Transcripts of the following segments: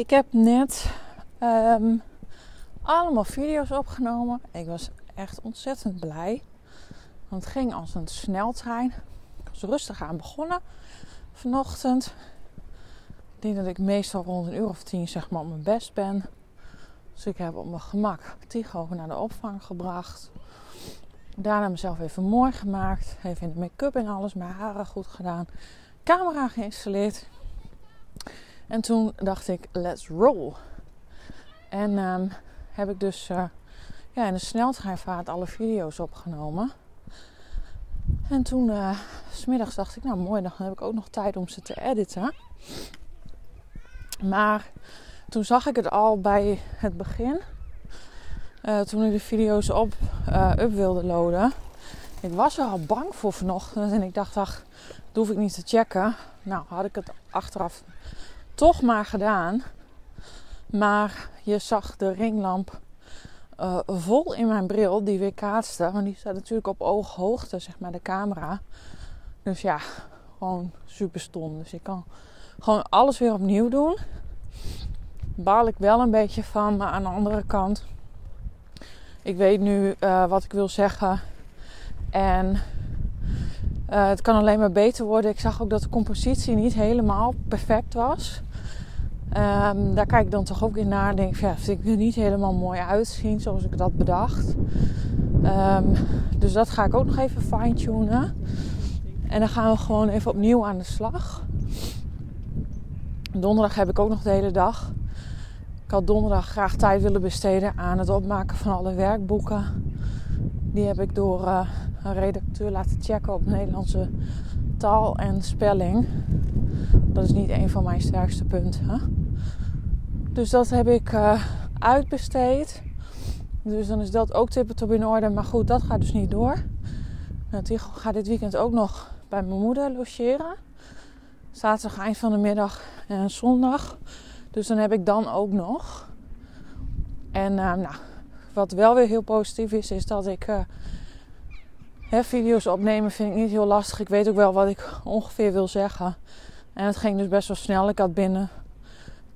Ik heb net um, allemaal video's opgenomen. Ik was echt ontzettend blij. Want het ging als een sneltrein. Ik was rustig aan begonnen vanochtend. Ik denk dat ik meestal rond een uur of tien zeg maar op mijn best ben. Dus ik heb op mijn gemak Tigo naar de opvang gebracht. Daarna mezelf even mooi gemaakt. Even in de make-up en alles. Mijn haren goed gedaan. Camera geïnstalleerd. En toen dacht ik, let's roll. En um, heb ik dus uh, ja, in de sneltreinvaart alle video's opgenomen. En toen, uh, smiddags dacht ik, nou mooi, dan heb ik ook nog tijd om ze te editen. Maar toen zag ik het al bij het begin. Uh, toen ik de video's op up wilde loaden. Ik was er al bang voor vanochtend. En ik dacht, ach, dat hoef ik niet te checken. Nou, had ik het achteraf toch maar gedaan. Maar je zag de ringlamp uh, vol in mijn bril die weer kaatste. Want die staat natuurlijk op ooghoogte, zeg maar, de camera. Dus ja, gewoon super stom. Dus ik kan gewoon alles weer opnieuw doen baal ik wel een beetje van. Maar aan de andere kant, ik weet nu uh, wat ik wil zeggen. En uh, het kan alleen maar beter worden. Ik zag ook dat de compositie niet helemaal perfect was. Um, daar kijk ik dan toch ook in naar. Denk ja, vind ik er niet helemaal mooi uitzien zoals ik dat bedacht. Um, dus dat ga ik ook nog even fine-tunen. En dan gaan we gewoon even opnieuw aan de slag. Donderdag heb ik ook nog de hele dag. Ik had donderdag graag tijd willen besteden aan het opmaken van alle werkboeken. Die heb ik door uh, een redacteur laten checken op Nederlandse taal en spelling. Dat is niet een van mijn sterkste punten. Dus dat heb ik uh, uitbesteed. Dus dan is dat ook tippetop in orde. Maar goed, dat gaat dus niet door. Nou, die gaat dit weekend ook nog bij mijn moeder logeren. Zaterdag eind van de middag en zondag. Dus dan heb ik dan ook nog. En uh, nou, wat wel weer heel positief is, is dat ik uh, hè, video's opnemen vind ik niet heel lastig. Ik weet ook wel wat ik ongeveer wil zeggen. En het ging dus best wel snel. Ik had binnen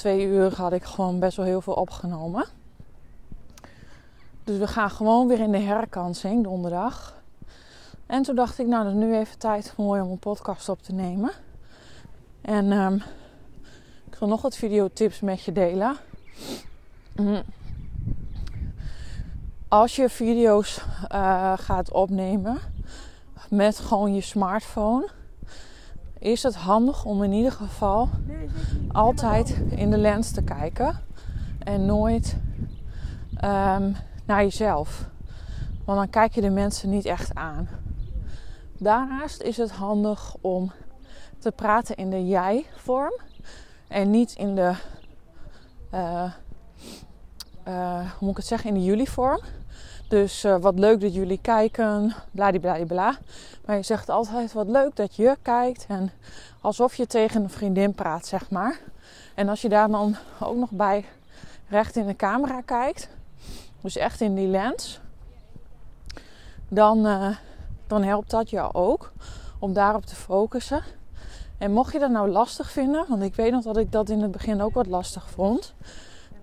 twee uur had ik gewoon best wel heel veel opgenomen. Dus we gaan gewoon weer in de herkansing donderdag. En toen dacht ik, nou, dat is nu even tijd mooi om een podcast op te nemen. En um, wil nog wat videotips met je delen. Mhm. Als je video's uh, gaat opnemen met gewoon je smartphone, is het handig om in ieder geval altijd in de lens te kijken en nooit um, naar jezelf. Want dan kijk je de mensen niet echt aan. Daarnaast is het handig om te praten in de jij-vorm. En niet in de, uh, uh, hoe moet ik het zeggen, in de jullie-vorm. Dus uh, wat leuk dat jullie kijken, bladibladibla. Maar je zegt altijd wat leuk dat je kijkt. En alsof je tegen een vriendin praat, zeg maar. En als je daar dan ook nog bij recht in de camera kijkt. Dus echt in die lens. Dan, dan helpt dat jou ook om daarop te focussen. En mocht je dat nou lastig vinden, want ik weet nog dat ik dat in het begin ook wat lastig vond.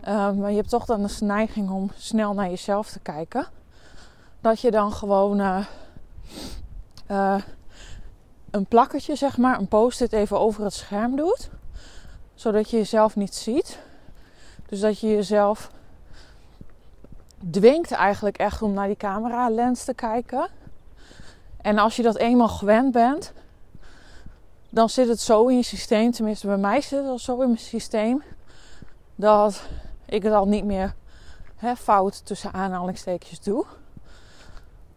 Uh, maar je hebt toch dan de neiging om snel naar jezelf te kijken. Dat je dan gewoon uh, uh, een plakketje, zeg maar, een post-it even over het scherm doet. Zodat je jezelf niet ziet. Dus dat je jezelf dwingt eigenlijk echt om naar die camera lens te kijken. En als je dat eenmaal gewend bent, dan zit het zo in je systeem, tenminste bij mij zit het al zo in mijn systeem, dat ik het al niet meer hè, fout tussen aanhalingstekens doe.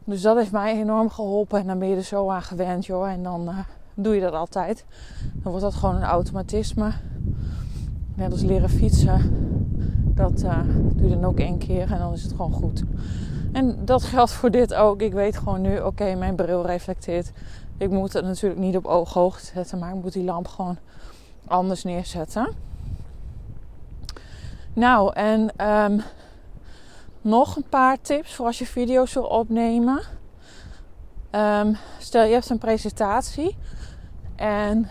Dus dat heeft mij enorm geholpen en dan ben je er zo aan gewend, joh. En dan, uh, doe je dat altijd. Dan wordt dat gewoon een automatisme. Net als leren fietsen. Dat uh, doe je dan ook één keer en dan is het gewoon goed. En dat geldt voor dit ook. Ik weet gewoon nu, oké, mijn bril reflecteert. Ik moet het natuurlijk niet op ooghoogte zetten, maar ik moet die lamp gewoon anders neerzetten. Nou, en um, nog een paar tips voor als je video's wil opnemen. Um, stel je hebt een presentatie en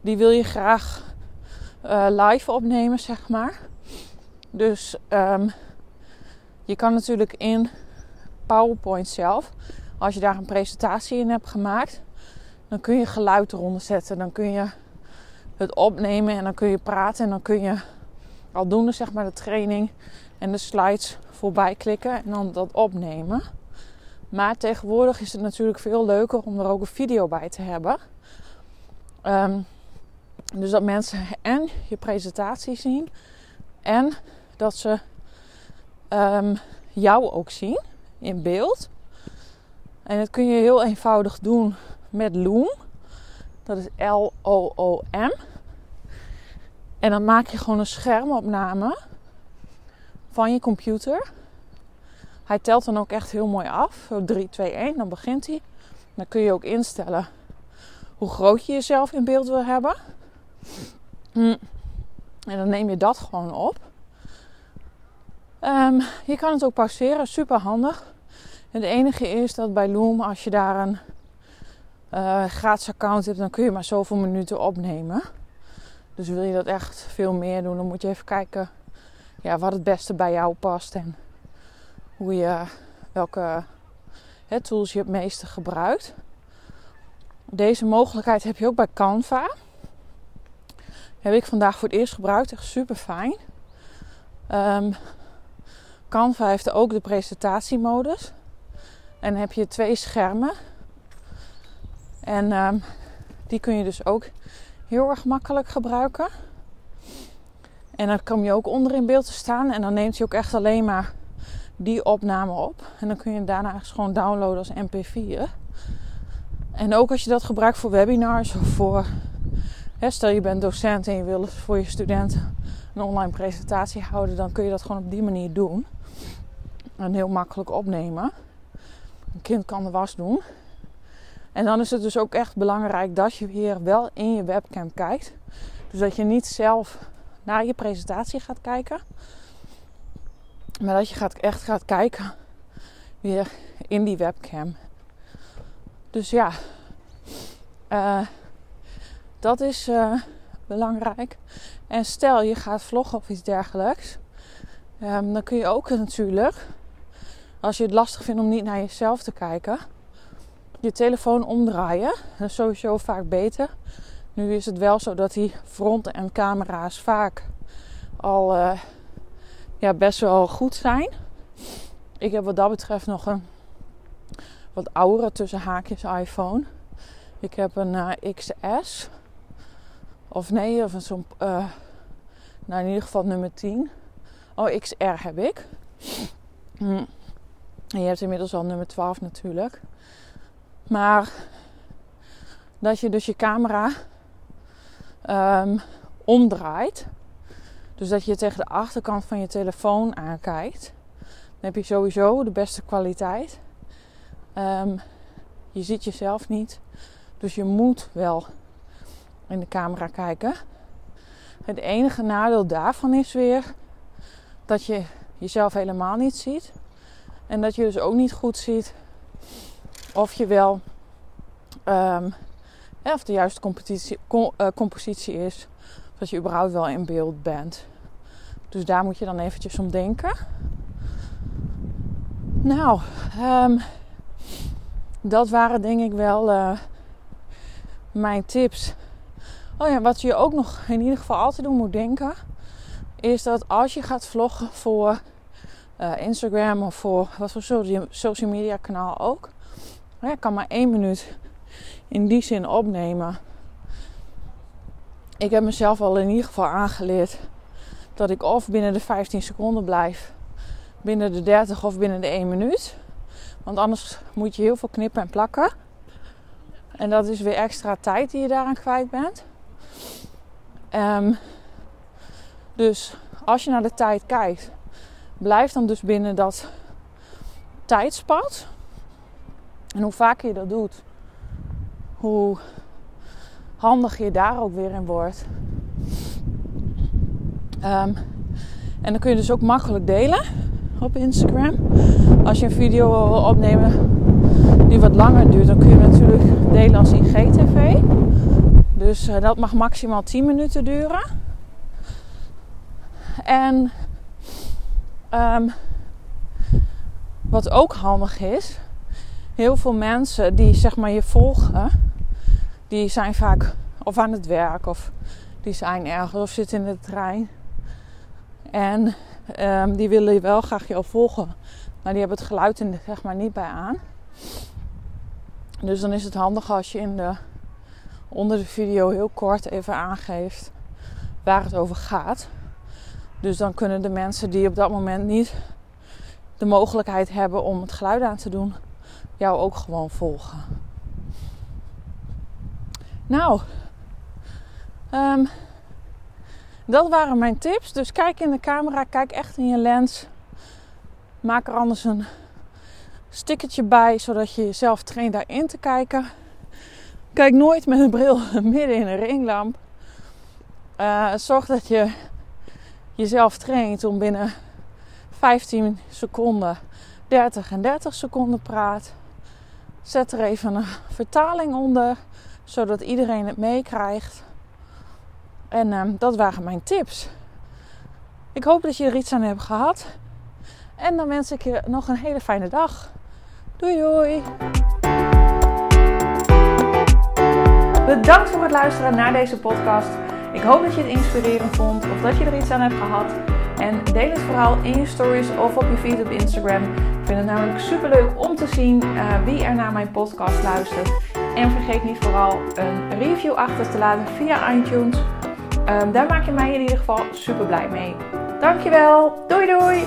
die wil je graag uh, live opnemen, zeg maar. Dus um, je kan natuurlijk in PowerPoint zelf, als je daar een presentatie in hebt gemaakt, dan kun je geluid eronder zetten. Dan kun je het opnemen en dan kun je praten en dan kun je aldoende zeg maar de training en de slides voorbij klikken en dan dat opnemen. Maar tegenwoordig is het natuurlijk veel leuker om er ook een video bij te hebben. Um, dus dat mensen en je presentatie zien en dat ze um, jou ook zien in beeld. En dat kun je heel eenvoudig doen met Loom. Dat is L-O-O-M. En dan maak je gewoon een schermopname van je computer. Hij telt dan ook echt heel mooi af. 3, 2, 1, dan begint hij. Dan kun je ook instellen hoe groot je jezelf in beeld wil hebben. Hm. En dan neem je dat gewoon op. Um, je kan het ook pauzeren, super handig. Het enige is dat bij Loom, als je daar een uh, gratis account hebt, dan kun je maar zoveel minuten opnemen. Dus wil je dat echt veel meer doen, dan moet je even kijken ja, wat het beste bij jou past en hoe je, welke hè, tools je het meeste gebruikt. Deze mogelijkheid heb je ook bij Canva. Heb ik vandaag voor het eerst gebruikt, echt super fijn. Um, Canva heeft ook de presentatiemodus. En dan heb je twee schermen. En um, die kun je dus ook heel erg makkelijk gebruiken. En dan kom je ook onder in beeld te staan. En dan neemt hij ook echt alleen maar die opname op. En dan kun je daarna gewoon downloaden als MP4. En ook als je dat gebruikt voor webinars of voor. Hè, stel je bent docent en je wil voor je studenten een online presentatie houden, dan kun je dat gewoon op die manier doen. En heel makkelijk opnemen. Een kind kan de was doen. En dan is het dus ook echt belangrijk dat je weer wel in je webcam kijkt. Dus dat je niet zelf naar je presentatie gaat kijken. Maar dat je gaat, echt gaat kijken weer in die webcam. Dus ja, uh, dat is uh, belangrijk. En stel je gaat vloggen of iets dergelijks. Um, dan kun je ook natuurlijk, als je het lastig vindt om niet naar jezelf te kijken, je telefoon omdraaien. Dat is sowieso vaak beter. Nu is het wel zo dat die front- en camera's vaak al uh, ja, best wel goed zijn. Ik heb wat dat betreft nog een wat oudere tussen haakjes iPhone. Ik heb een uh, XS. Of nee, of zo'n. Uh, nou, in ieder geval nummer 10. Oh, XR heb ik. Hm. Je hebt inmiddels al nummer 12 natuurlijk. Maar dat je dus je camera um, omdraait. Dus dat je tegen de achterkant van je telefoon aankijkt. Dan heb je sowieso de beste kwaliteit. Um, je ziet jezelf niet. Dus je moet wel in de camera kijken. Het enige nadeel daarvan is weer dat je jezelf helemaal niet ziet. En dat je dus ook niet goed ziet of je wel um, of de juiste uh, compositie is. Of dat je überhaupt wel in beeld bent. Dus daar moet je dan eventjes om denken. Nou, um, dat waren denk ik wel uh, mijn tips. Oh ja, wat je ook nog in ieder geval altijd doen moet denken. Is dat als je gaat vloggen voor uh, Instagram of voor wat voor social media kanaal ook. Ja, kan maar één minuut in die zin opnemen. Ik heb mezelf al in ieder geval aangeleerd dat ik of binnen de 15 seconden blijf, binnen de 30 of binnen de 1 minuut. Want anders moet je heel veel knippen en plakken. En dat is weer extra tijd die je daaraan kwijt bent. Ehm, dus als je naar de tijd kijkt, blijf dan dus binnen dat tijdspad. En hoe vaker je dat doet, hoe handig je daar ook weer in wordt. Ehm, en dan kun je dus ook makkelijk delen op Instagram. Als je een video wil opnemen die wat langer duurt, dan kun je natuurlijk delen als IGTV. Dus uh, dat mag maximaal 10 minuten duren. En um, wat ook handig is, heel veel mensen die zeg maar je volgen, die zijn vaak of aan het werk of die zijn ergens of zitten in de trein. En um, die willen wel graag jou volgen, maar die hebben het geluid er zeg maar niet bij aan. Dus dan is het handig als je in de, onder de video heel kort even aangeeft waar het over gaat. Dus dan kunnen de mensen die op dat moment niet de mogelijkheid hebben om het geluid aan te doen, jou ook gewoon volgen. Nou, um, dat waren mijn tips. Dus kijk in de camera, kijk echt in je lens. Maak er anders een stickertje bij, zodat je jezelf traint daarin te kijken. Kijk nooit met een bril midden in een ringlamp. Uh, zorg dat je jezelf traint om binnen 15 seconden 30 en 30 seconden praat. Zet er even een vertaling onder, zodat iedereen het meekrijgt. En uh, dat waren mijn tips. Ik hoop dat je er iets aan hebt gehad. En dan wens ik je nog een hele fijne dag. Doei doei! Bedankt voor het luisteren naar deze podcast. Ik hoop dat je het inspirerend vond of dat je er iets aan hebt gehad. En deel het vooral in je stories of op je feed op Instagram. Ik vind het namelijk super leuk om te zien uh, wie er naar mijn podcast luistert. En vergeet niet vooral een review achter te laten via iTunes. Um, daar maak je mij in ieder geval super blij mee. Dankjewel. Doei doei.